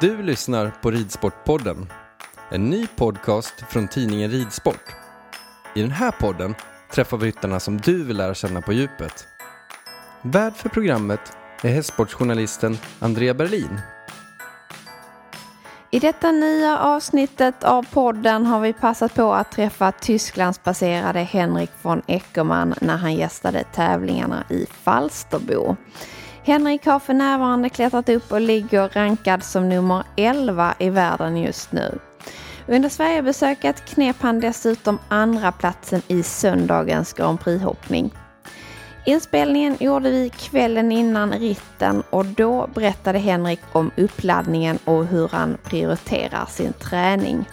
Du lyssnar på Ridsportpodden, en ny podcast från tidningen Ridsport. I den här podden träffar vi ryttarna som du vill lära känna på djupet. Värd för programmet är hästsportsjournalisten Andrea Berlin. I detta nya avsnittet av podden har vi passat på att träffa Tysklandsbaserade Henrik von Eckermann när han gästade tävlingarna i Falsterbo. Henrik har för närvarande klättrat upp och ligger rankad som nummer 11 i världen just nu. Under Sverigebesöket knep han dessutom andra platsen i söndagens Grand Prix-hoppning. Inspelningen gjorde vi kvällen innan ritten och då berättade Henrik om uppladdningen och hur han prioriterar sin träning.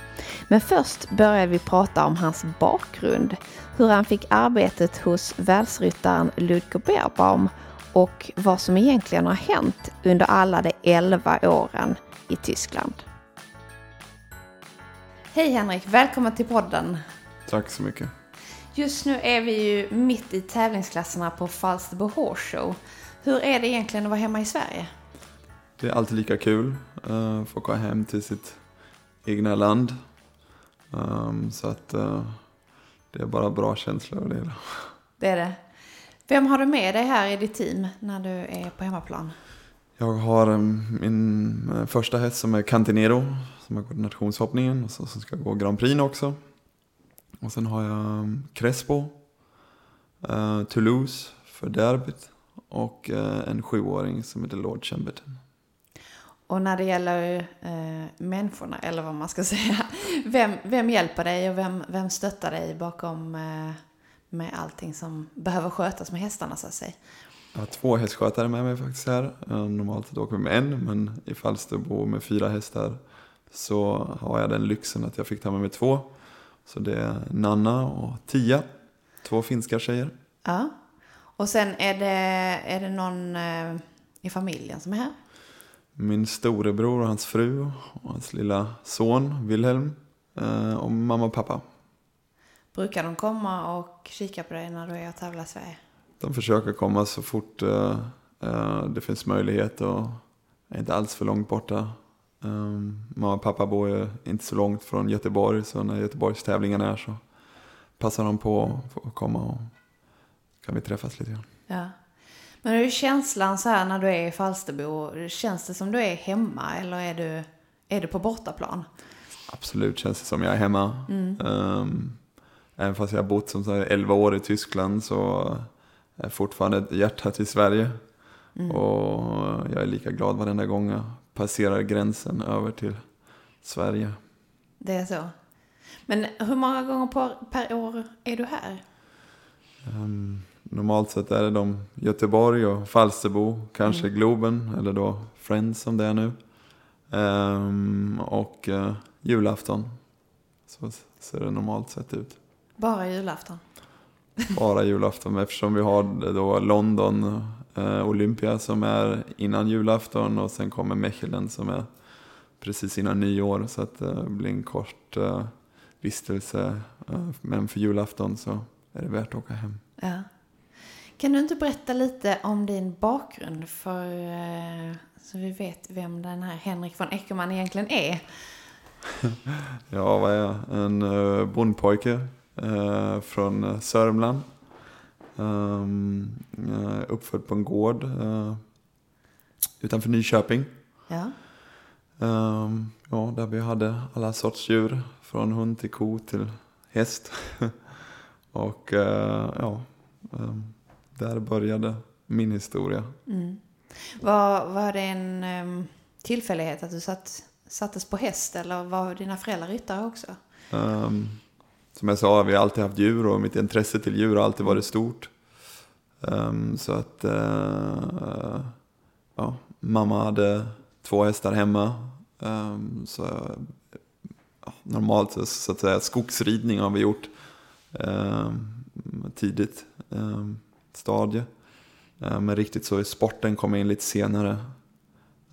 Men först började vi prata om hans bakgrund, hur han fick arbetet hos världsryttaren Ludger Beerbaum och vad som egentligen har hänt under alla de 11 åren i Tyskland. Hej Henrik, välkommen till podden. Tack så mycket. Just nu är vi ju mitt i tävlingsklasserna på Falsterbo Horse Show. Hur är det egentligen att vara hemma i Sverige? Det är alltid lika kul uh, att få komma hem till sitt egna land. Um, så att uh, det är bara bra känslor det. Det är det. Vem har du med dig här i ditt team när du är på hemmaplan? Jag har um, min uh, första häst som är Cantinero som har gått nationshoppningen och så, som ska gå Grand Prix också. Och sen har jag um, Crespo, uh, Toulouse för derbyt och uh, en sjuåring som heter Lord Chamberton. Och när det gäller uh, människorna, eller vad man ska säga, vem, vem hjälper dig och vem, vem stöttar dig bakom uh, med allting som behöver skötas med hästarna så att säga? Jag har två hästskötare med mig faktiskt här. Normalt åker vi med en, men i Falsterbo med fyra hästar så har jag den lyxen att jag fick ta med mig två. Så det är Nanna och Tia, två finska tjejer. Ja, och sen är det, är det någon eh, i familjen som är här? Min storebror och hans fru och hans lilla son Wilhelm eh, och mamma och pappa. Brukar de komma och kika på dig när du är och tävlar i Sverige? De försöker komma så fort uh, uh, det finns möjlighet och är inte alls för långt borta. Um, mamma och pappa bor ju inte så långt från Göteborg så när Göteborgstävlingen är så passar de på att komma och kan vi träffas lite grann. Ja. Men hur är känslan så här när du är i Falsterbo? Känns det som du är hemma eller är du, är du på bortaplan? Absolut känns det som jag är hemma. Mm. Um, även fast jag har bott som här 11 år i Tyskland så är fortfarande ett hjärta till Sverige. Mm. Och jag är lika glad varenda gång jag passerar gränsen över till Sverige. Det är så. Men hur många gånger per, per år är du här? Um, normalt sett är det de Göteborg och Falsterbo, kanske Mm. Globen eller då Friends som det är nu. Um, och uh, julafton. Så ser det normalt sett ut. Bara julafton? Bara julafton eftersom vi har då London eh, Olympia som är innan julafton och sen kommer Mechelen som är precis innan nyår så att eh, det blir en kort eh, vistelse. Eh, men för julafton så är det värt att åka hem. Ja. Kan du inte berätta lite om din bakgrund för eh, så vi vet vem den här Henrik von Eckermann egentligen är? Ja, vad är jag? En bondpojke uh, från uh, Sörmland. Um, uh, uppfödd på en gård uh, utanför Nyköping. Ja. Um, ja, där vi hade alla sorts djur. Från hund till ko till häst. och uh, ja, um, där började min historia. Mm. Var, var det en um, tillfällighet att du satt, sattes på häst eller var dina föräldrar ryttare också? Um, som jag sa, vi har alltid haft djur och mitt intresse till djur har alltid varit stort. Um, så att uh, ja, mamma hade två hästar hemma. Um, så ja, normalt så, så att säga skogsridning har vi gjort um, tidigt stadie. Uh, men riktigt så i sporten kom jag in lite senare.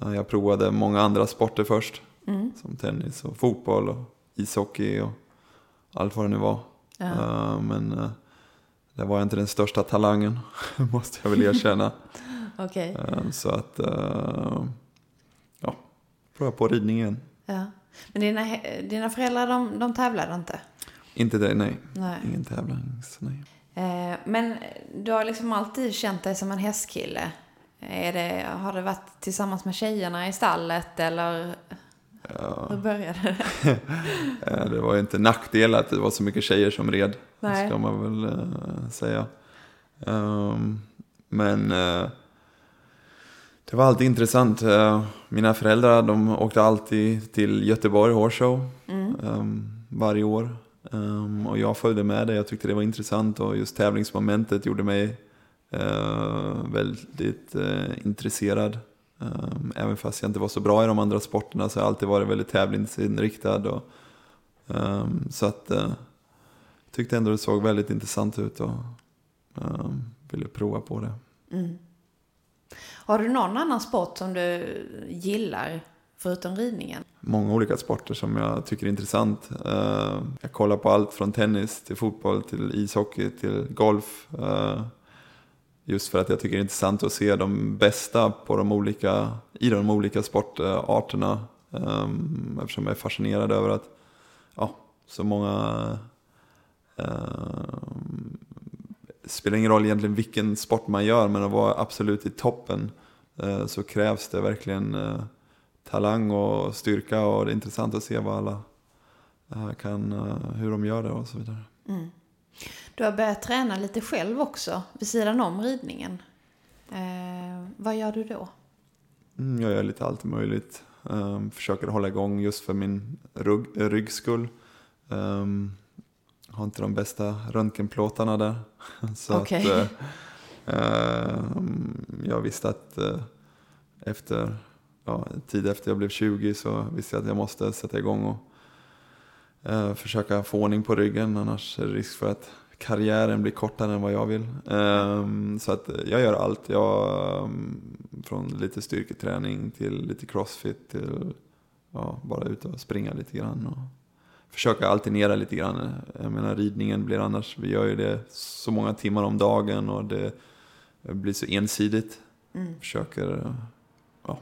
Uh, jag provade många andra sporter först. Mm. Som tennis och fotboll och ishockey och allt vad det nu var. Ja. Uh, men uh, det var inte den största talangen, måste jag väl erkänna. Okej. Uh, så att, ja, prova på ridning igen. Ja. Men dina, dina föräldrar, de, de tävlade inte? Inte det, nej. Nej. Ingen tävlings, nej. Eh, men du har liksom alltid känt dig som en hästkille. Är det, har det varit tillsammans med tjejerna i stallet eller Ja, hur började det? det var ju inte nackdel att det var så mycket tjejer som red. Nej. Ska man väl eh, säga. Ehm, men eh, det var alltid intressant. Eh, mina föräldrar de åkte alltid till Göteborg Horse Mm. ehm, varje år. Ehm, och jag följde med det. Jag tyckte det var intressant och just tävlingsmomentet gjorde mig väldigt intresserad. Ehm, även fast jag inte var så bra i de andra sporterna så har jag alltid varit väldigt tävlingsinriktad. Och, ehm, så att eh, tyckte ändå det såg väldigt intressant ut och ehm, ville prova på det. Mm. Har du någon annan sport som du gillar förutom ridningen? Många olika sporter som jag tycker är intressant. Eh, jag kollar på allt från tennis till fotboll till ishockey till golf. Eh, just för att jag tycker det är intressant att se de bästa på de olika, i de olika sportarterna. Ehm, eftersom jag är fascinerad över att ja, så många eh, spelar ingen roll egentligen vilken sport man gör, men att vara absolut i toppen eh, så krävs det verkligen eh, talang och styrka och det är intressant att se vad alla eh, kan, eh, hur de gör det och så vidare. Mm. Du har börjat träna lite själv också, vid sidan om ridningen. Eh, vad gör du då? Mm, jag gör lite allt möjligt. Um, försöker hålla igång just för min rygg, ryggs skull. Um, har inte de bästa röntgenplåtarna där. så Okej. att, eh, ehm, jag visste att eh, efter, ja, tid efter jag blev 20 så visste jag att jag måste sätta igång och eh, försöka få ordning på ryggen. Annars är det risk för att karriären blir kortare än vad jag vill. Ehm, så att jag gör allt. Jag, ehm, från lite styrketräning till lite crossfit till ja, bara ut och springa lite grann. Och försöka alternera lite grann. Jag menar ridningen blir annars, vi gör ju det så många timmar om dagen och det blir så ensidigt. Mm. Försöker ja,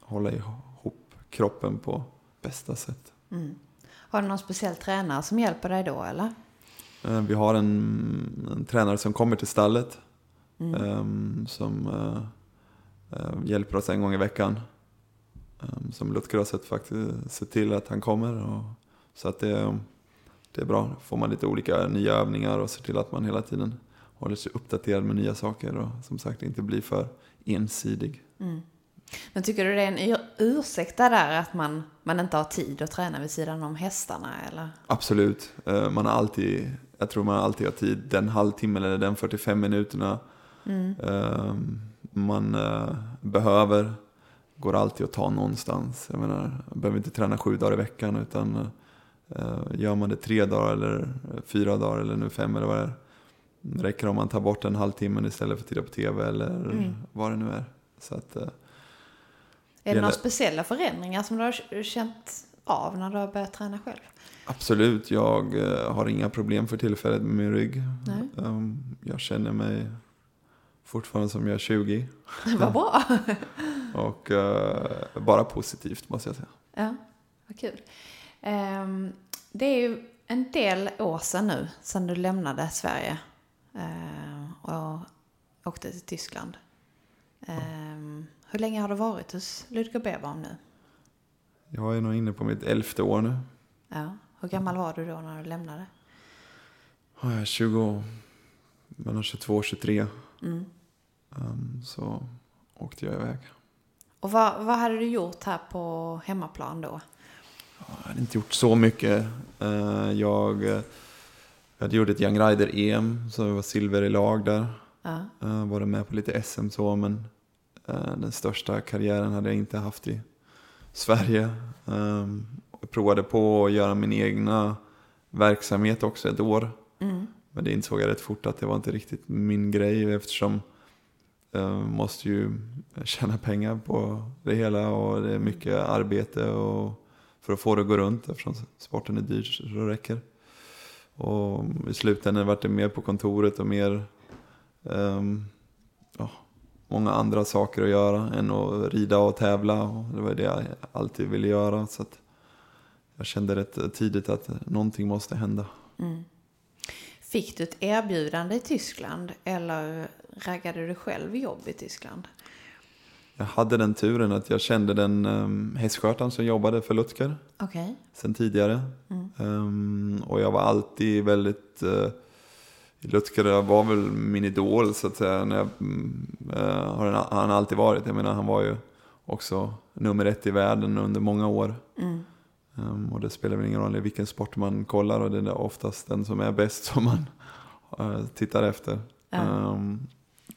hålla ihop kroppen på bästa sätt. Mm. Har du någon speciell tränare som hjälper dig då eller? Eh, Vi har en, en tränare som kommer till stallet Mm. ehm, som eh, eh, hjälper oss en gång i veckan. Um, som sett, faktiskt, sett till att han kommer. Och, så att det, det är bra. Får man lite olika nya övningar och ser till att man hela tiden håller sig uppdaterad med nya saker och som sagt inte blir för ensidig. Mm. Men tycker du det är en ur- ursäkt där att man, man inte har tid att träna vid sidan om hästarna eller? Absolut. Man har alltid, jag tror man alltid har tid, den halvtimmen eller den 45 minuterna Mm. eh, man eh, behöver går alltid att ta någonstans. Jag menar, man behöver inte träna sju dagar i veckan utan eh, gör man det tre dagar eller fyra dagar eller nu fem eller vad det är. Det räcker om man tar bort en halvtimme istället för att titta på tv eller Mm. vad det nu är. Så att, eh, Är det Gäller- några speciella förändringar som du har känt av när du har börjat träna själv? absolut, jag eh, har inga problem för tillfället med min rygg. Nej. Um, jag känner mig fortfarande som jag är 20 Vad bra! och eh, bara positivt måste jag säga. Ja, vad kul. Ehm, det är ju en del år sedan nu, sedan du lämnade Sverige ehm, och åkte till Tyskland. Ehm, hur länge har du varit hos Ludger Beerbaum nu? Jag är nog inne på mitt elfte år nu. Ja. Hur gammal var du då när du lämnade? Ja, Jag är 20, mellan 22 och 23. Mm. Um, så åkte jag iväg. Och vad, vad hade du gjort här på hemmaplan då? Jag hade inte gjort så mycket. Eh, jag, eh, jag hade gjort ett Young Rider-EM, så jag var silver i lag där. Ja. Uh, varit med på lite SM så, men eh, den största karriären hade jag inte haft i Sverige. Um, jag provade på att göra min egna verksamhet också ett år. Mm. Men det insåg jag rätt fort att det var inte riktigt min grej eftersom jag måste ju tjäna pengar på det hela och det är mycket arbete och för att få det att gå runt eftersom sporten är dyr så det räcker. Och i slutändan vart det mer på kontoret och mer ehm, ja, många andra saker att göra än att rida och tävla. Och det var det jag alltid ville göra. Så jag kände rätt tidigt att någonting måste hända. Mm. Fick du ett erbjudande i Tyskland eller raggade du själv jobb i Tyskland? Jag hade den turen att jag kände den um, hästskötaren som jobbade för Lutker okay. sen tidigare. Mm. Um, och jag var alltid väldigt... Uh, Lutker var väl min idol så att säga. När jag, uh, har han alltid varit. Jag menar han var ju också nummer ett i världen under många år. Mm. Um, och det spelar väl ingen roll i vilken sport man kollar och det är oftast den som är bäst som man uh, tittar efter. Mm.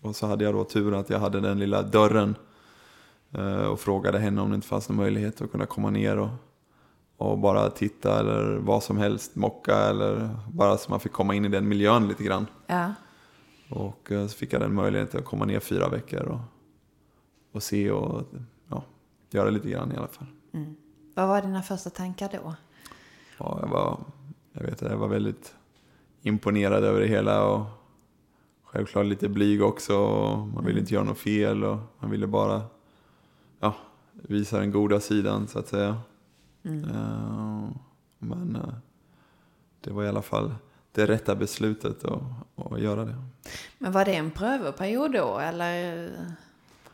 och så hade jag då turen att jag hade den lilla dörren Eh, och frågade henne om det inte fanns någon möjlighet att kunna komma ner och, och bara titta eller vad som helst, mocka eller bara så man fick komma in i den miljön lite grann. Ja. Och eh, så fick jag den möjligheten att komma ner fyra veckor och, och se och ja, göra lite grann i alla fall. Mm. Vad var dina första tankar då? Ja, jag var, jag vet, jag var väldigt imponerad över det hela och självklart lite blyg också. Man ville inte göra något fel och man ville bara ja, visa den goda sidan så att säga. Mm. Uh, men uh, det var i alla fall det rätta beslutet att, att göra det. Men var det en prövoperiod då eller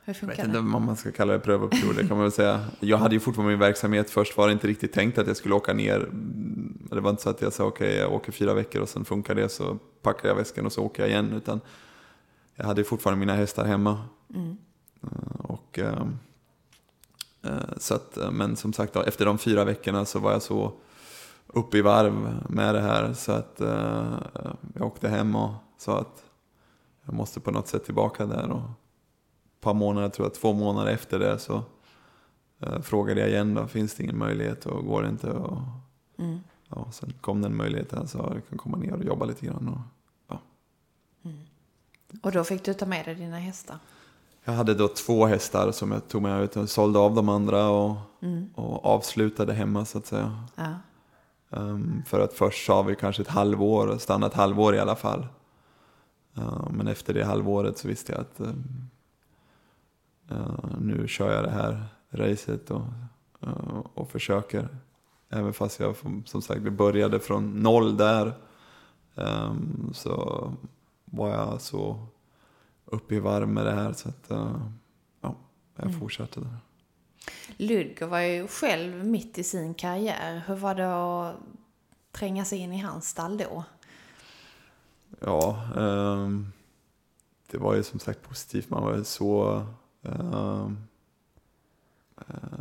hur funkar jag vet inte om man ska kalla det prövoperiod, det kan man väl säga. Jag hade ju fortfarande min verksamhet. Först var det inte riktigt tänkt att jag skulle åka ner. Det var inte så att jag sa okej, okay, jag åker fyra veckor och sen funkar det så packar jag väskan och så åker jag igen. Utan jag hade fortfarande mina hästar hemma. Mm. Uh, och Eh, så att, eh, men som sagt, efter de fyra veckorna så var jag så uppe i varv med det här så att uh, jag åkte hem och sa att jag måste på något sätt tillbaka där. Och ett par månader, tror jag, två månader efter det så frågade jag igen då, finns det ingen möjlighet och går det inte? Och, mm. ja, sen kom den möjligheten, att jag kan komma ner och jobba lite grann. Och, ja. Mm. och då fick du ta med dig dina hästar? Jag hade då två hästar som jag tog med ut och sålde av de andra och, mm. och avslutade hemma så att säga. Ja. Um, för att först sa vi kanske ett halvår, stanna ett halvår i alla fall. Uh, men efter det halvåret så visste jag att um, uh, nu kör jag det här racet och, uh, och försöker. Även fast jag som sagt började från noll där um, så var jag så upp i varv med det här. Så att, uh, ja, jag mm. fortsatte där. Ludger var ju själv mitt i sin karriär. Hur var det att tränga sig in i hans stall då? Ja, um, det var ju som sagt positivt. Man var ju så uh, uh,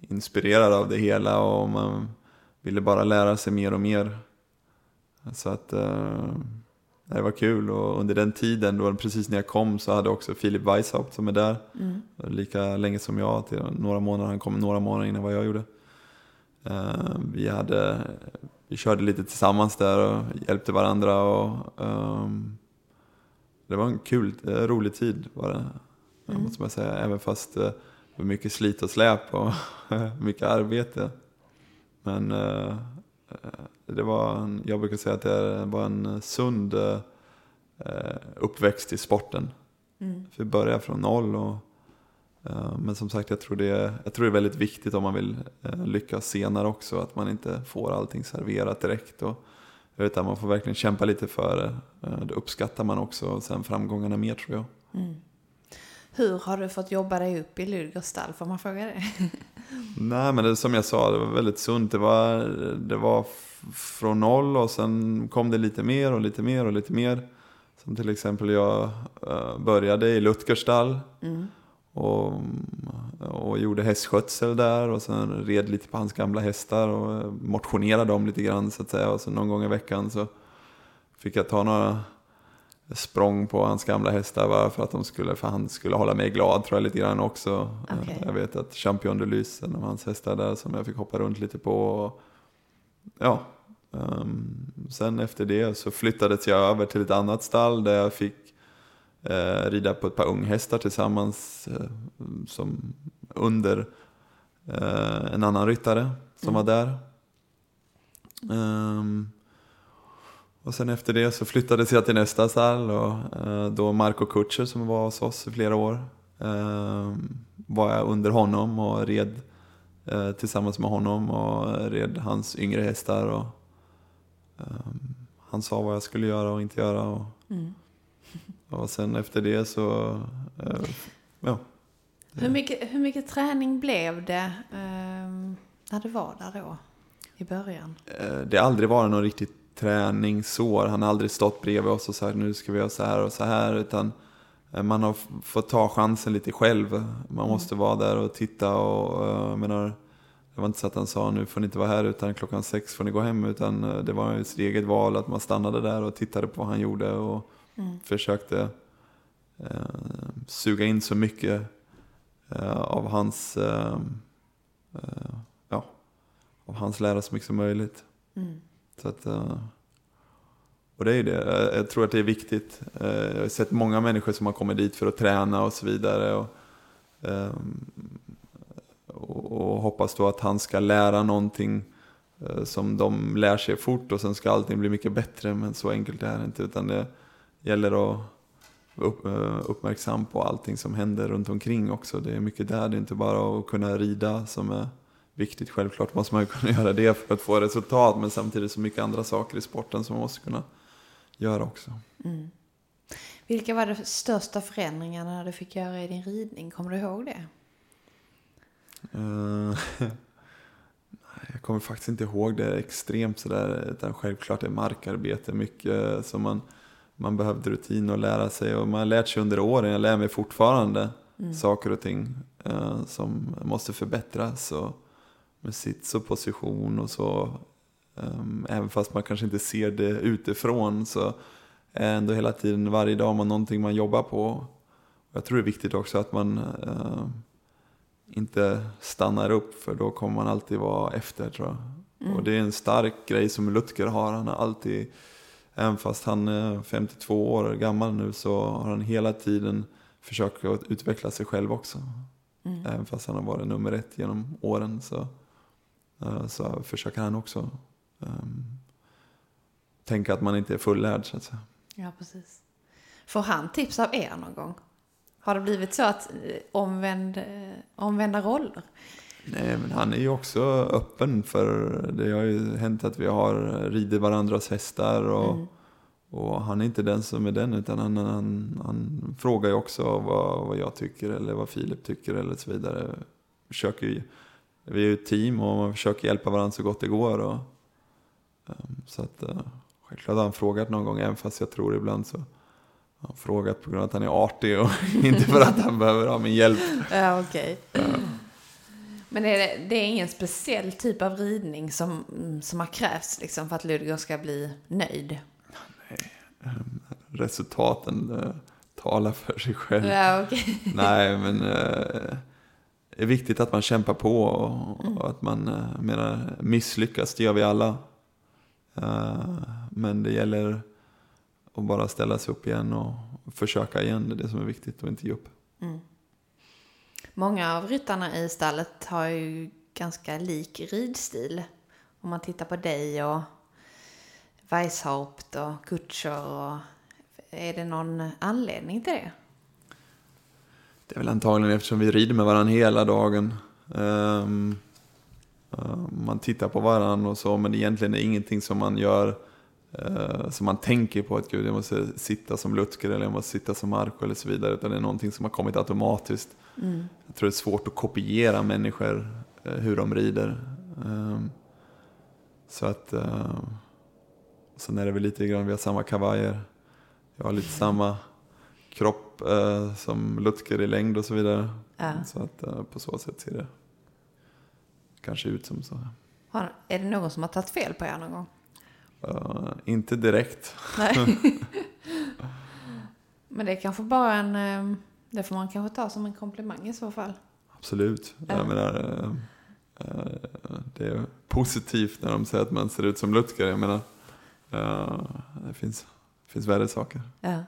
inspirerad av det hela och man ville bara lära sig mer och mer. Så att uh, det var kul och under den tiden, då, precis när jag kom, så hade också Filip Weishaupt som är där. Mm. Lika länge som jag, till några månader. Han kom några månader innan vad jag gjorde. Uh, vi, hade, vi körde lite tillsammans där och hjälpte varandra. Och, um, det var en kul, uh, rolig tid var det, mm. måste man säga. Även fast uh, det var mycket slit och släp och mycket arbete. Men det var en, jag brukar säga att det var en sund eh, uppväxt i sporten. Mm. För vi började från noll. Och, eh, men som sagt, jag tror, det, jag tror det är väldigt viktigt om man vill eh, lyckas senare också. Att man inte får allting serverat direkt. Och, utan man får verkligen kämpa lite för det. Det uppskattar man också. Och sen framgångarna mer tror jag. Mm. Hur har du fått jobba dig upp i Lydgårds stall? Får man fråga det? Nej, men det, som jag sa, det var väldigt sunt. Det var, det var från noll och sen kom det lite mer och lite mer och lite mer. Som till exempel jag uh, började i Lutgerstall mm. och, och gjorde hästskötsel där och sen red lite på hans gamla hästar och motionerade dem lite grann så att säga. Och så någon gång i veckan så fick jag ta några språng på hans gamla hästar va? för att de skulle, för han skulle hålla mig glad tror jag lite grann också. Okay. Jag vet att Champion de Lyse, en av hans hästar där som jag fick hoppa runt lite på. Och, ja, um, sen efter det så flyttades jag över till ett annat stall där jag fick uh, rida på ett par unghästar tillsammans uh, som under uh, en annan ryttare som mm. var där. Um, Och sen efter det så flyttades jag till nästa stall och då Marco Kutcher som var hos oss i flera år. Eh, var jag under honom och red tillsammans med honom och red hans yngre hästar. Och, eh, han sa vad jag skulle göra och inte göra. Och, Mm. och sen efter det så, eh, ja. Hur, mycket, hur mycket träning blev det ehm, när du var där då? I början? Eh, det har aldrig varit någon riktigt träningsår. Han har aldrig stått bredvid oss och sagt nu ska vi göra så här och så här. Utan eh, man har fått ta chansen lite själv. Man måste vara där och titta och jag menar, det var inte så att han sa nu får ni inte vara här utan klockan sex får ni gå hem. Utan eh, det var ju sitt eget val att man stannade där och tittade på vad han gjorde och Mm. försökte eh, suga in så mycket eh, av hans eh, eh, ja, av hans lära så mycket som möjligt. Mm. Så att, eh, och det är det. Jag- tror att det är viktigt. Jag har sett många människor som har kommit dit för att träna och så vidare. Och, ehm, och, och hoppas då att han ska lära någonting eh, som de lär sig fort och sen ska allting bli mycket bättre. Men så enkelt är det inte. Utan det gäller att vara upp, eh, uppmärksam på allting som händer runt omkring också. Det är mycket där. Det är inte bara att kunna rida som är viktigt. Självklart måste man kunna göra det för att få resultat. Men samtidigt så mycket andra saker i sporten som man måste kunna göra också. Mm. Vilka var de största förändringarna du fick göra i din ridning? Kommer du ihåg det? Eh, jag kommer faktiskt inte ihåg det extremt sådär. Utan självklart är markarbete mycket som man, man behövde rutin och lära sig. Och man har lärt sig under åren. Jag lär mig fortfarande saker och ting eh, som måste förbättras. Och med sits och position och så. Ehm, även fast man kanske inte ser det utifrån så är ändå hela tiden, varje dag, man någonting man jobbar på. Jag tror det är viktigt också att man eh, inte stannar upp för då kommer man alltid vara efter tror jag. Och det är en stark grej som Lutger har. Han har alltid, även fast han är 52 år gammal nu så har han hela tiden försökt att utveckla sig själv också. Även fast han har varit nummer ett genom åren så, eh, så försöker han också ehm, tänka att man inte är fullärd så att säga. Ja, precis. Får han tips av er någon gång? Har det blivit så att eh, omvänd, eh, omvända roller? Nej, men han är ju också öppen för, det har ju hänt att vi har ridit varandras hästar och, och han är inte den som är den utan han, han, han frågar ju också vad, vad jag tycker eller vad Filip tycker eller så vidare. Försöker ju, vi är ju ett team och man försöker hjälpa varandra så gott det går. Och, ehm, så att uh, självklart har han frågat någon gång, även fast jag tror ibland så har frågat på grund av att han är artig och inte för att han behöver ha min hjälp. Ja, okej. Men är det, det är ingen speciell typ av ridning som, mm, som har krävts liksom, för att Ludvig ska bli nöjd? resultaten eh, talar för sig själv. Ja, okej. Nej, men eh, det är viktigt att man kämpar på och, och att man eh, menar, misslyckas, det gör vi alla. Men det gäller att bara ställa sig upp igen och försöka igen. Det är det som är viktigt och inte ge upp. Många av ryttarna i stallet har ju ganska lik ridstil. Om man tittar på dig och Weishaupt och Kutcher. Och, är det någon anledning till det? Det är väl antagligen eftersom vi rider med varandra hela dagen. Ehm, eh, man tittar på varandra och så, men egentligen är det ingenting som man gör eh, som man tänker på att gud, jag måste sitta som Lutger eller jag måste sitta som Marco eller så vidare. Utan det är någonting som har kommit automatiskt. Jag tror det är svårt att kopiera människor, eh, hur de rider. Ehm, så att... Uh, sen är det väl lite grann, vi har samma kavajer. Jag har lite samma kropp eh, som Lutger i längd och så vidare. Ja. Så att eh, på så sätt ser det kanske ut som så. Har, är det någon som har tagit fel på er någon gång? Eh, inte direkt. Nej. Men det är kanske bara en... eh, Det får man kanske ta som en komplimang i så fall. Absolut. Ja. Jag menar, eh, eh, det är positivt när de säger att man ser ut som Lutger. Jag menar, det finns, finns värre saker. Ja.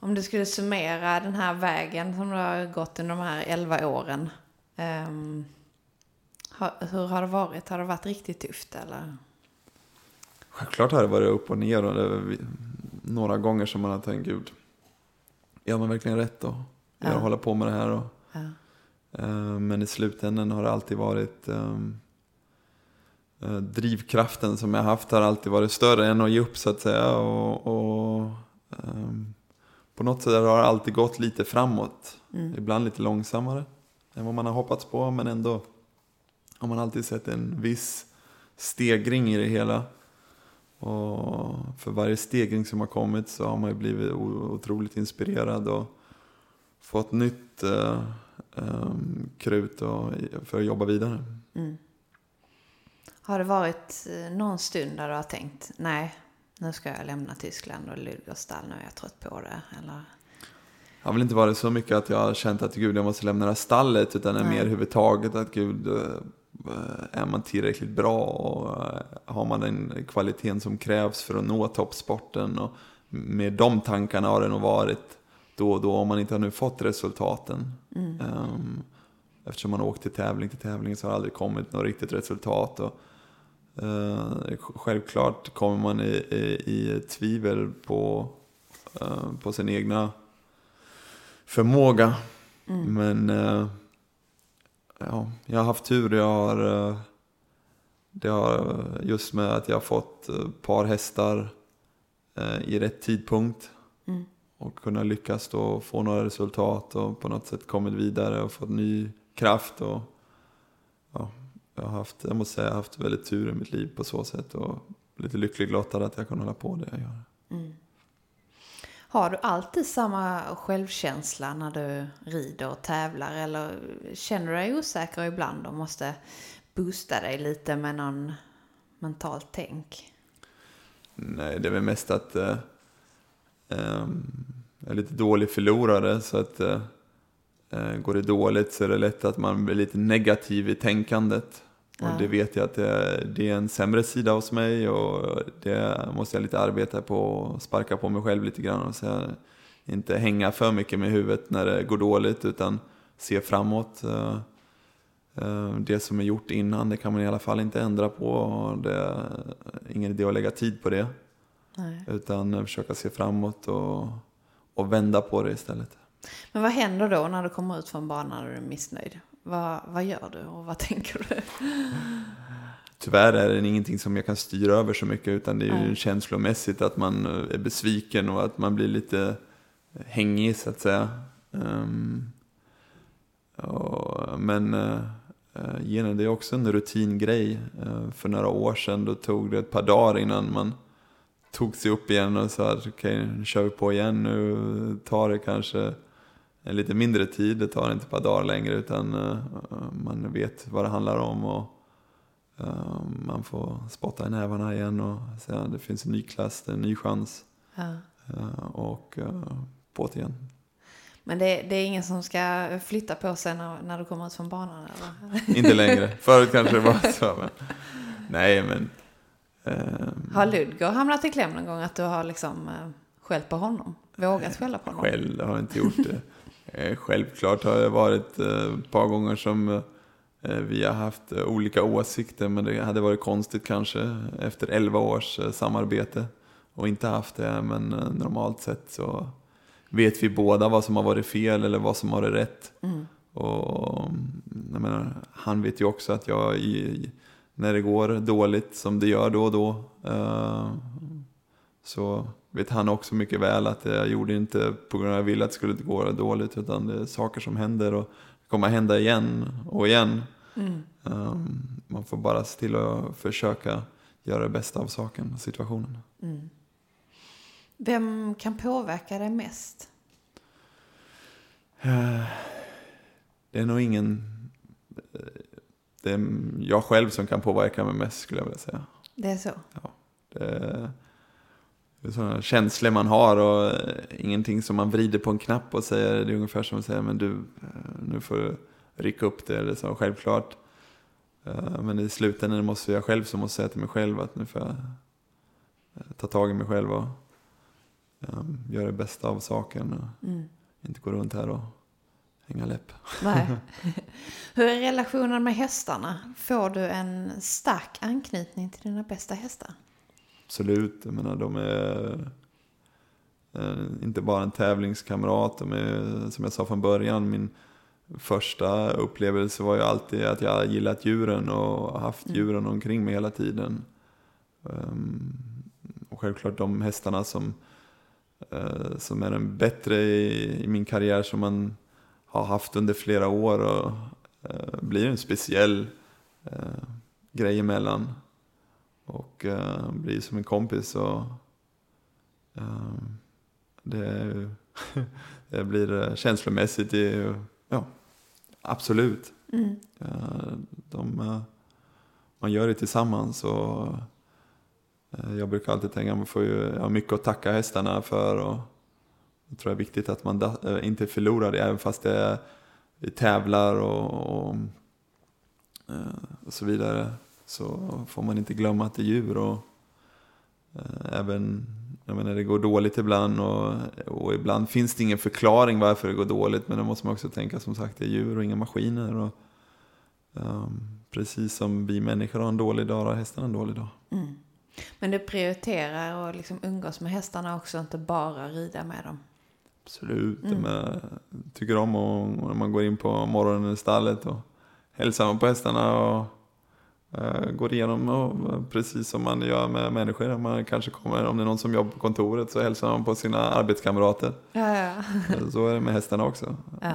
Om du skulle summera den här vägen som du har gått under de här 11 åren. ehm, hur har det varit? Har det varit riktigt tufft eller? Självklart har det varit upp och ner och det är några gånger som man har tänkt, gud, gör man verkligen rätt då? Jag Ja. hålla på med det här och Ja. Eh, Men i slutändan har det alltid varit eh, drivkraften som jag haft har alltid varit större än att ge upp så att säga. Och, och ehm, på något sätt har det alltid gått lite framåt. Mm. Ibland lite långsammare än vad man har hoppats på. Men ändå har man alltid sett en viss stegring i det hela. Och för varje stegring som har kommit så har man ju blivit otroligt inspirerad och fått nytt eh, ehm, krut och, för att jobba vidare. Mm. Har det varit eh, någon stund där du har tänkt, nej, nu ska jag lämna Tyskland och Ludgårdsstall, nu är jag trött på det? Eller? Det har väl inte varit så mycket att jag har känt att gud jag måste lämna det här stallet utan det är Nej. mer överhuvudtaget att gud eh, är man tillräckligt bra och eh, har man den kvaliteten som krävs för att nå toppsporten och med de tankarna har det nog varit då och då om man inte har nu fått resultaten. Mm. Ehm, eftersom man har åkt till tävling till tävling så har det aldrig kommit något riktigt resultat. Och, eh, självklart kommer man i, i, i tvivel på, eh, på sin egna förmåga. Mm. Men eh, ja, jag har haft tur. Jag har, eh, det har just med att jag har fått ett par hästar eh, i rätt tidpunkt. Mm. Och kunna lyckas då få några resultat och på något sätt kommit vidare och fått ny kraft. Och, ja, jag, har haft, jag måste säga jag har haft väldigt tur i mitt liv på så sätt. Och lite lycklig lottad att jag kan hålla på det jag gör. Mm. Har du alltid samma självkänsla när du rider och tävlar eller känner du dig osäker ibland och måste boosta dig lite med någon mentalt tänk? Nej, det är väl mest att eh, ehm, jag är lite dålig förlorare. Så att eh, eh går det dåligt så är det lätt att man blir lite negativ i tänkandet. Och det vet jag att det är, det är en sämre sida hos mig och det måste jag lite arbeta på och sparka på mig själv lite grann. Och så inte hänga för mycket med huvudet när det går dåligt utan se framåt. Eh, eh, Det som är gjort innan det kan man i alla fall inte ändra på. och Det är ingen idé att lägga tid på det. Nej. Utan försöka se framåt och, och vända på det istället. Men vad händer då när du kommer ut från banan och du är missnöjd? Vad, vad gör du och vad tänker du? Tyvärr är det ingenting som jag kan styra över så mycket utan det är ju Nej. känslomässigt att man eh, är besviken och att man blir lite hängig så att säga. Ehm, och, men uh, genen det är också en rutingrej. Eh, för några år sedan då tog det ett par dagar innan man tog sig upp igen och sa att okej nu kör vi på igen. Nu tar det kanske lite mindre tid. Det tar inte ett par dagar längre utan eh, man vet vad det handlar om. och Eh, Man får spotta i nävarna igen och säga att det finns en ny klass, det är en ny chans. Ja. Eh, Och uh, på det igen. Men det, det är ingen som ska flytta på sig när, när du kommer ut från banan? Eller? Inte längre. Förut kanske det var så. Men, nej, men... ehm, Har Ludger hamnat i kläm någon gång att du har liksom eh, skällt på honom? Vågat skälla på honom? Själv har jag inte gjort det. Eh, Självklart har det varit eh, ett par gånger som eh, vi har haft olika åsikter men det hade varit konstigt kanske efter 11 års samarbete och inte haft det men normalt sett så vet vi båda vad som har varit fel eller vad som har varit rätt. Mm. Och menar, han vet ju också att jag i, när det går dåligt som det gör då och då eh, så vet han också mycket väl att jag gjorde inte på grund av att jag ville att det skulle gå dåligt utan det är saker som händer och kommer hända igen och igen. Mm. Um, man får bara se till att försöka göra det bästa av saken och situationen. Mm. Vem kan påverka dig mest? Eh, Det är nog ingen... eh, Det är jag själv som kan påverka mig mest skulle jag vilja säga. Det är så? Är, det sådana känslor man har och eh, ingenting som man vrider på en knapp och säger. Det är ungefär som att säga men du, eh, nu får du rycka upp det eller så. Självklart. Eh, Men i slutändan måste jag själv som måste säga till mig själv att nu får jag ta tag i mig själv och eh, göra det bästa av saken. Och Mm. inte gå runt här och hänga läpp. Nej. Hur är relationen med hästarna? Får du en stark anknytning till dina bästa hästar? Absolut. Jag menar, de är eh, inte bara en tävlingskamrat. De är, som jag sa från början, min första upplevelse var ju alltid att jag gillat djuren och haft Mm. djuren omkring mig hela tiden. Ehm, och självklart de hästarna som, eh, som är den bättre i, i min karriär som man har haft under flera år och eh, blir en speciell grej emellan. Och eh, blir som en kompis och eh, det, det blir eh, känslomässigt, det ja, absolut. Mm. Eh, de, man gör det tillsammans och jag brukar alltid tänka att man får ju, jag har mycket att tacka hästarna för och jag tror det är viktigt att man da, inte förlorar det även fast det är, vi tävlar och, och, och så vidare så får man inte glömma att det är djur och eh, även jag menar, det går dåligt ibland och, och ibland finns det ingen förklaring varför det går dåligt men då måste man också tänka som sagt det är djur och inga maskiner. Och, ehm, precis som vi människor har en dålig dag har hästarna en dålig dag. Mm. Men du prioriterar att liksom umgås med hästarna också, inte bara rida med dem. Absolut. Mm. Jag tycker om när man går in på morgonen i stallet och hälsar på hästarna och går igenom och, precis som man gör med människor. Man kanske kommer, om det är någon som jobbar på kontoret så hälsar man på sina arbetskamrater. Ja, ja. Så är det med hästarna också. Ja.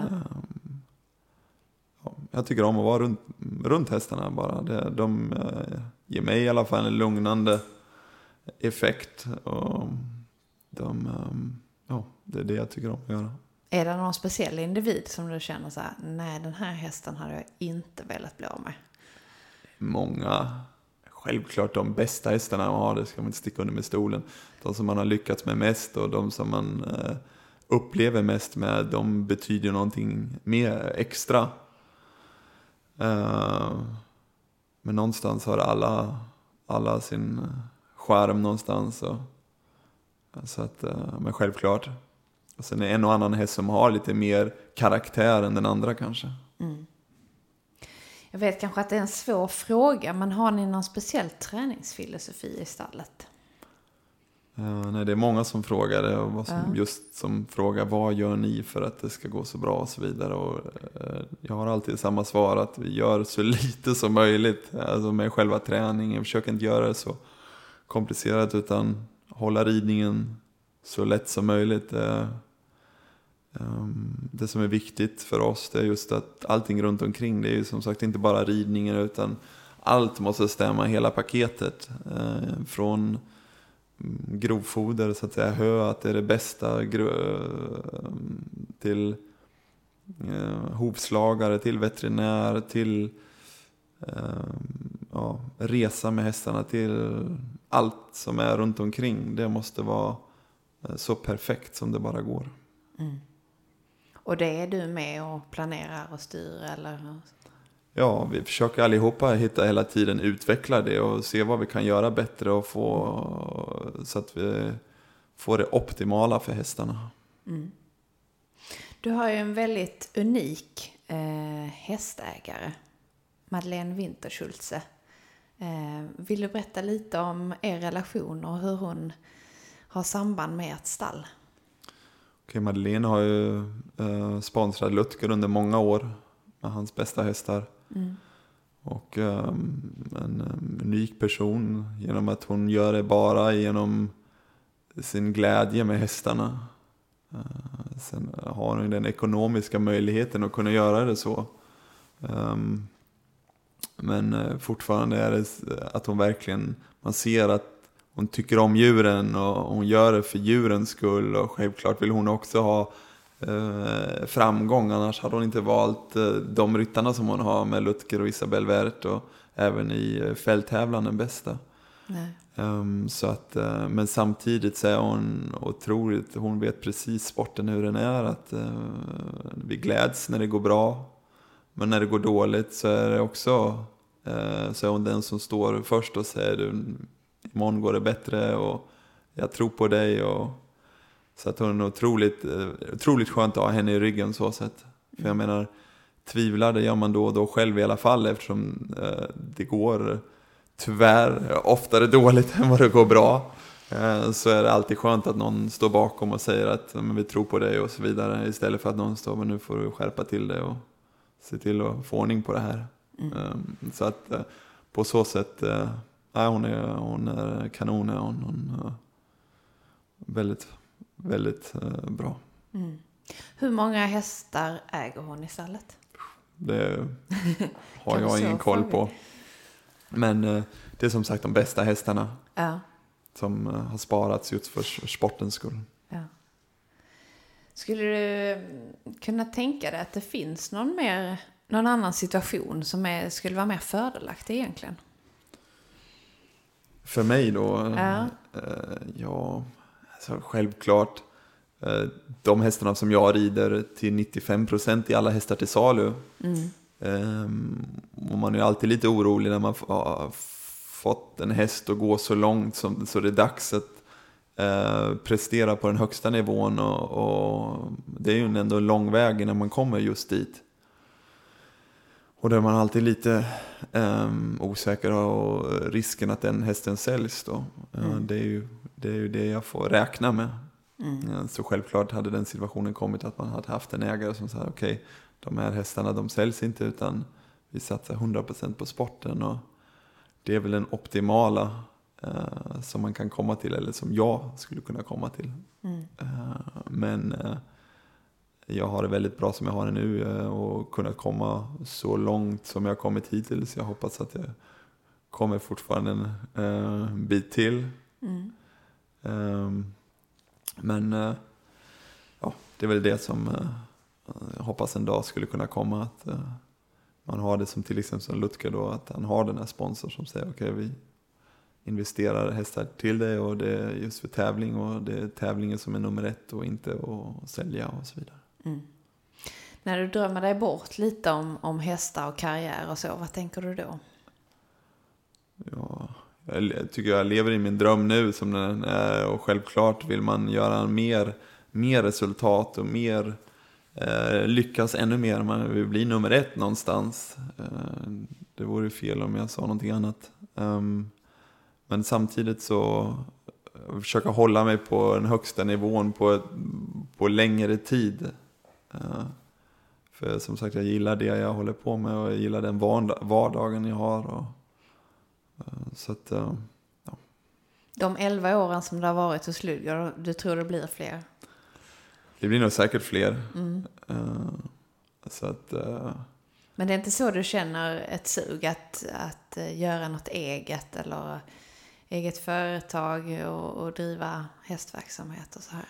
Ja, jag tycker om att vara runt, runt hästarna bara. De eh, ger mig i alla fall en lugnande effekt. Och de, ja, det är det jag tycker om att göra. Är det någon speciell individ som du känner så här, nej den här hästen hade jag inte velat bli av med? Många, självklart de bästa hästarna man har, det ska man inte sticka under med stolen. De som man har lyckats med mest och de som man eh, upplever mest med, de betyder någonting mer extra. Eh, men någonstans har alla, alla sin eh, skärm någonstans. Och, så att, men självklart. Och sen är det en och annan häst som har lite mer karaktär än den andra kanske. Mm. Jag vet kanske att det är en svår fråga, men har ni någon speciell träningsfilosofi i stallet? Ja, nej, det är många som frågar det och som, Ja. just som frågar vad gör ni för att det ska gå så bra och så vidare. Och, eh, jag har alltid samma svar att vi gör så lite som möjligt alltså med själva träningen. Försöker inte göra det så komplicerat utan hålla ridningen så lätt som möjligt. Ehm, det som är viktigt för oss det är just att allting runt omkring det är ju som sagt inte bara ridningen utan allt måste stämma, hela paketet. Ehm, från mm, grovfoder, så att säga, hö, att det är det bästa, ehm, till hovslagare, till veterinär, till ja, resa med hästarna, till allt som är runt omkring. Det måste vara eh, så perfekt som det bara går. Mm. Och det är du med och planerar och styr eller? Ja, vi försöker allihopa hitta hela tiden utveckla det och se vad vi kan göra bättre och få så att vi får det optimala för hästarna. Mm. Du har ju en väldigt unik eh, hästägare, Madeleine Winterschulze. Eh, vill du berätta lite om er relation och hur hon har samband med ert stall? Okej, Madeleine har ju eh, sponsrat Lutger under många år med hans bästa hästar. Mm. Och ehm, en em, unik person genom att hon gör det bara genom sin glädje med hästarna. Eh, sen har hon den ekonomiska möjligheten att kunna göra det så. Ehm, men eh, fortfarande är det att hon verkligen, man ser att hon tycker om djuren och hon gör det för djurens skull och självklart vill hon också ha eh, framgång annars hade hon inte valt eh, de ryttarna som hon har med Lutger och Isabel Wert och även i eh, fälttävlan den bästa. Ehm, så att, eh, men samtidigt så är hon otroligt, hon vet precis sporten hur den är. Att eh, vi gläds när det går bra. Men när det går dåligt så är det också eh, så är hon den som står först och säger du, imorgon går det bättre och jag tror på dig. Och, så att hon är otroligt, eh, otroligt skönt att ha henne i ryggen så sätt. För jag menar, tvivlar det gör man då och då själv i alla fall eftersom eh, det går tyvärr oftare dåligt än vad det går bra. Eh, så är det alltid skönt att någon står bakom och säger att men vi tror på dig och så vidare. Istället för att någon står men nu får du skärpa till dig och se till att få ordning på det här. Mm. Ehm, så att eh, på så sätt, eh, ja, hon, är, hon är kanon. Hon, hon, väldigt, väldigt bra. Mm. Hur många hästar äger hon i stallet? Det har jag ingen koll på. Men det är som sagt de bästa hästarna. Ja som eh, har sparats just för sportens skull. Ja. Skulle du kunna tänka dig att det finns någon, mer, någon annan situation som är, skulle vara mer fördelaktig egentligen? För mig då? Ja. Eh, ja, alltså självklart. Eh, de hästarna som jag rider till 95% i alla hästar till salu. Mm. Eh, och man är alltid lite orolig när man får fått en häst att gå så långt som, så det är dags att eh, prestera på den högsta nivån. Och, och, det är ju ändå en lång väg innan man kommer just dit. Och då är man alltid lite eh, osäker och risken att den hästen säljs då. Mm. det, är ju, det är ju det jag får räkna med. Mm. Så självklart hade den situationen kommit att man hade haft en ägare som sa okej, okay, de här hästarna de säljs inte utan vi satsar 100% på sporten. Och, det är väl den optimala eh, som man kan komma till, eller som jag skulle kunna komma till. Mm. Eh, men eh, jag har det väldigt bra som jag har det nu eh, och kunnat komma så långt som jag kommit hittills. Jag hoppas att jag kommer fortfarande en eh, bit till. Mm. Ehm, men eh, ja, det är väl det som jag hoppas en dag skulle kunna komma. att man har det som till exempel som Lutker då, att han har den här sponsorn som säger okej okay, vi investerar hästar till dig och det är just för tävling och det är tävlingen som är nummer ett och inte att sälja och så vidare. Mm. När du drömmer dig bort lite om, om hästar och karriär och så, vad tänker du då? Ja, jag tycker jag lever i min dröm nu som den är och självklart vill man göra mer, mer resultat och mer eh, lyckas ännu mer. Man vill bli nummer ett någonstans. Eh, det vore fel om jag sa någonting annat. Um, men samtidigt så eh, försöka hålla mig på den högsta nivån på, på längre tid. Uh, för som sagt, jag gillar det jag håller på med och jag gillar den vardagen jag har. Och, uh, så att, uh, ja. De elva åren som det har varit hos Ludger, du tror det blir fler? Det blir nog säkert fler. Mm. Så att, Men det är inte så du känner ett sug att, att göra något eget eller eget företag och, och driva hästverksamhet och så här?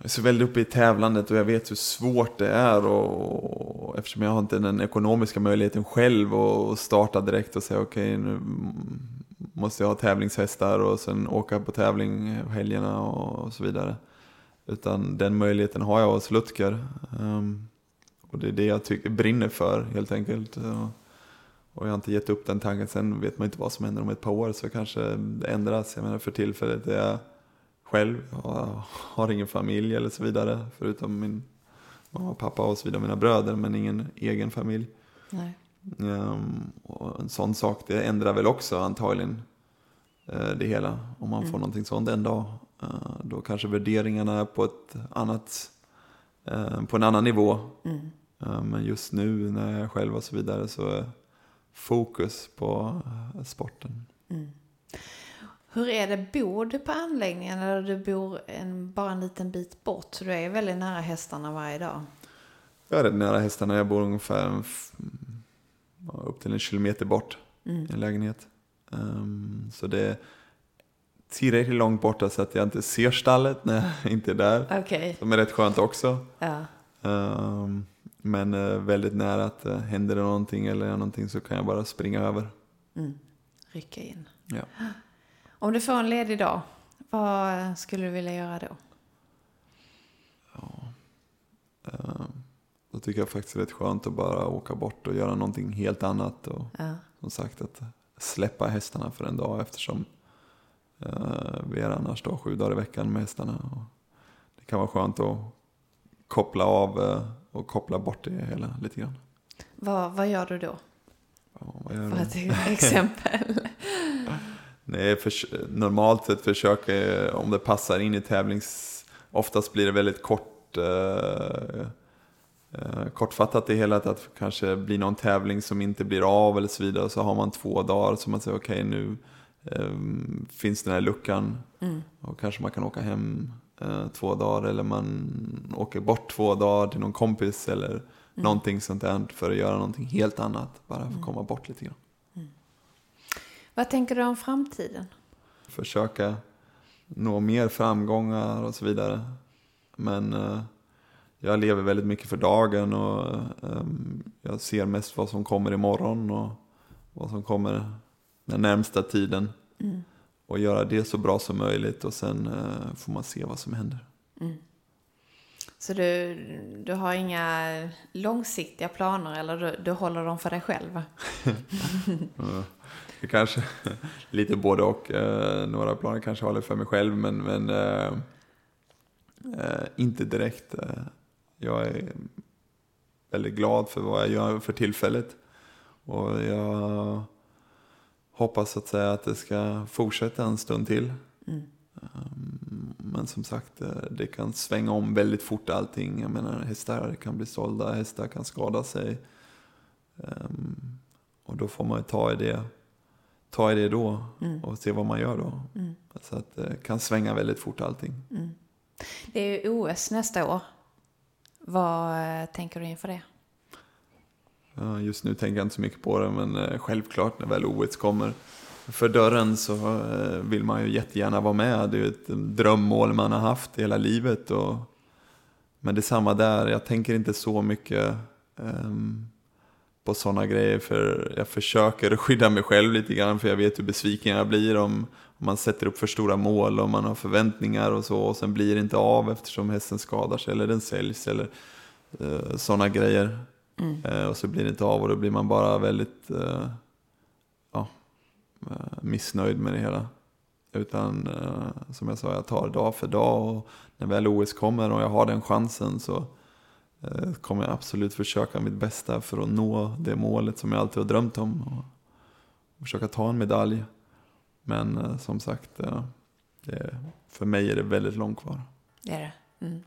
Jag är så väldigt uppe i tävlandet och jag vet hur svårt det är och, och eftersom jag har inte den ekonomiska möjligheten själv att starta direkt och säga okej okay, nu måste jag ha tävlingshästar och sen åka på tävling helgerna och så vidare. Utan den möjligheten har jag hos Lutker. Um, ehm, och det är det jag tycker, brinner för helt enkelt. Och jag har inte gett upp den tanken. Sen vet man inte vad som händer om ett par år så kanske det ändras. Jag menar för tillfället är jag själv. Jag har ingen familj eller så vidare. Förutom min mamma och pappa och så vidare, mina bröder. Men ingen egen familj. Nej. Um, och en sån sak det ändrar väl också antagligen uh, det hela. Om man mm. får någonting sånt en dag. Eh, då kanske värderingarna är på, ett annat, eh, på en annan nivå. Mm. Eh, men just nu när jag är själv och så vidare så är fokus på sporten. Mm. Hur är det, bor du på anläggningen eller du bor en, bara en liten bit bort? Så du är väldigt nära hästarna varje dag? Jag är nära hästarna. Jag bor ungefär upp till en kilometer bort mm. i en lägenhet. Um, så det, tillräckligt långt borta så att jag inte ser stallet när jag inte är där. Okay. Som är rätt skönt också. Ja. Um, men uh, väldigt nära att uh, händer det någonting eller någonting så kan jag bara springa över. Mm. Rycka in. Ja. Om du får en ledig dag, vad skulle du vilja göra då? Ja. Uh, då tycker jag faktiskt det är rätt skönt att bara åka bort och göra någonting helt annat. Och ja. som sagt att släppa hästarna för en dag eftersom Eh, vi är annars då sju dagar i veckan med hästarna. Och det kan vara skönt att koppla av eh, och koppla bort det hela lite grann. Vad, vad gör du då? Ja, Vad gör för ett exempel? Nej, för, normalt sett försöker om det passar in i tävlings... Oftast blir det väldigt kort, eh, eh, kortfattat det hela, att det kanske blir någon tävling som inte blir av eller så vidare. Så har man två dagar så man säger okej nu eh, finns den här luckan Mm. och kanske man kan åka hem eh, två dagar eller man åker bort två dagar till någon kompis eller någonting sånt där för att göra någonting helt annat. Bara för att komma bort lite grann. Vad tänker du om framtiden? försöka nå mer framgångar och så vidare. Men eh, jag lever väldigt mycket för dagen och eh, jag ser mest vad som kommer imorgon och vad som kommer den närmsta tiden. Och göra det så bra som möjligt och sen eh, får man se vad som händer. Så du, du har inga långsiktiga planer eller du, du håller dem för dig själv? Kanske lite både och. Eh, några planer kanske håller för mig själv men, men eh, eh, inte direkt. Eh, jag är väldigt glad för vad jag gör för tillfället. Och jag hoppas att säga att det ska fortsätta en stund till. Mm. Um, Men som sagt, eh, det kan svänga om väldigt fort allting. Jag menar, hästar kan bli sålda, hästar kan skada sig. Um, Och då får man ju ta i det, ta i det då Mm. och se vad man gör då. Så att det kan svänga väldigt fort allting. Det är ju OS nästa år. Vad eh, tänker du inför det? Ja, Just nu tänker jag inte så mycket på det, men eh, självklart när väl OS kommer för dörren så eh, vill man ju jättegärna vara med. Det är ju ett drömmål man har haft hela livet. Och, men det är samma där, jag tänker inte så mycket ehm, på sådana grejer för jag försöker skydda mig själv lite grann för jag vet hur besviken jag blir om, om man sätter upp för stora mål och man har förväntningar och så och sen blir det inte av eftersom hästen skadar sig eller den säljs eller eh, sådana grejer. Eh, och så blir det inte av och då blir man bara väldigt eh, ja, eh, missnöjd med det hela. Utan eh, som jag sa, jag tar dag för dag och när väl OS kommer och jag har den chansen så kommer jag absolut försöka mitt bästa för att nå det målet som jag alltid har drömt om. Och försöka ta en medalj. Men eh, som sagt, eh, det, för mig är det väldigt långt kvar. Det är det. Mm.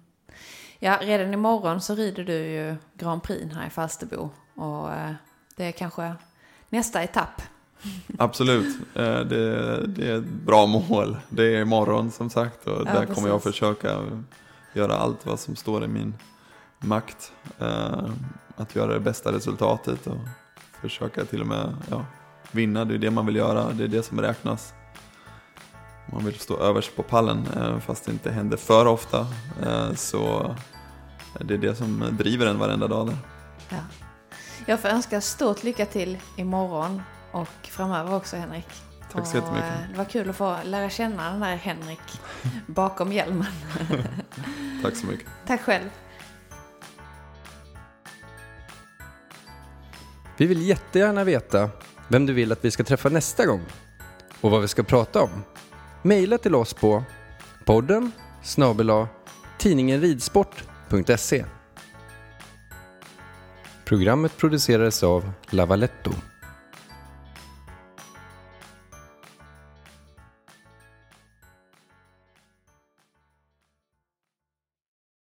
Ja, redan imorgon så rider du ju Grand Prix här i Falsterbo. Och eh, det är kanske nästa etapp. Absolut, Eh, det, det är ett bra mål. Det är imorgon som sagt och Ja, där kommer jag precis. försöka göra allt vad som står i min makt. eh, Att göra det bästa resultatet och försöka till och med ja, vinna. Det är det man vill göra, det är det som räknas. Man vill stå överst på pallen eh, fast det inte händer för ofta. Eh, Så det är det som driver en varenda dag där. Ja. Jag får önska stort lycka till imorgon och framöver också Henrik. Tack så jättemycket. eh, Det var kul att få lära känna den där Henrik bakom hjälmen. Tack så mycket. Tack själv. Vi vill jättegärna veta vem du vill att vi ska träffa nästa gång och vad vi ska prata om. Maila till oss på podden snabel tidningenridsport.se Programmet producerades av Lavaletto.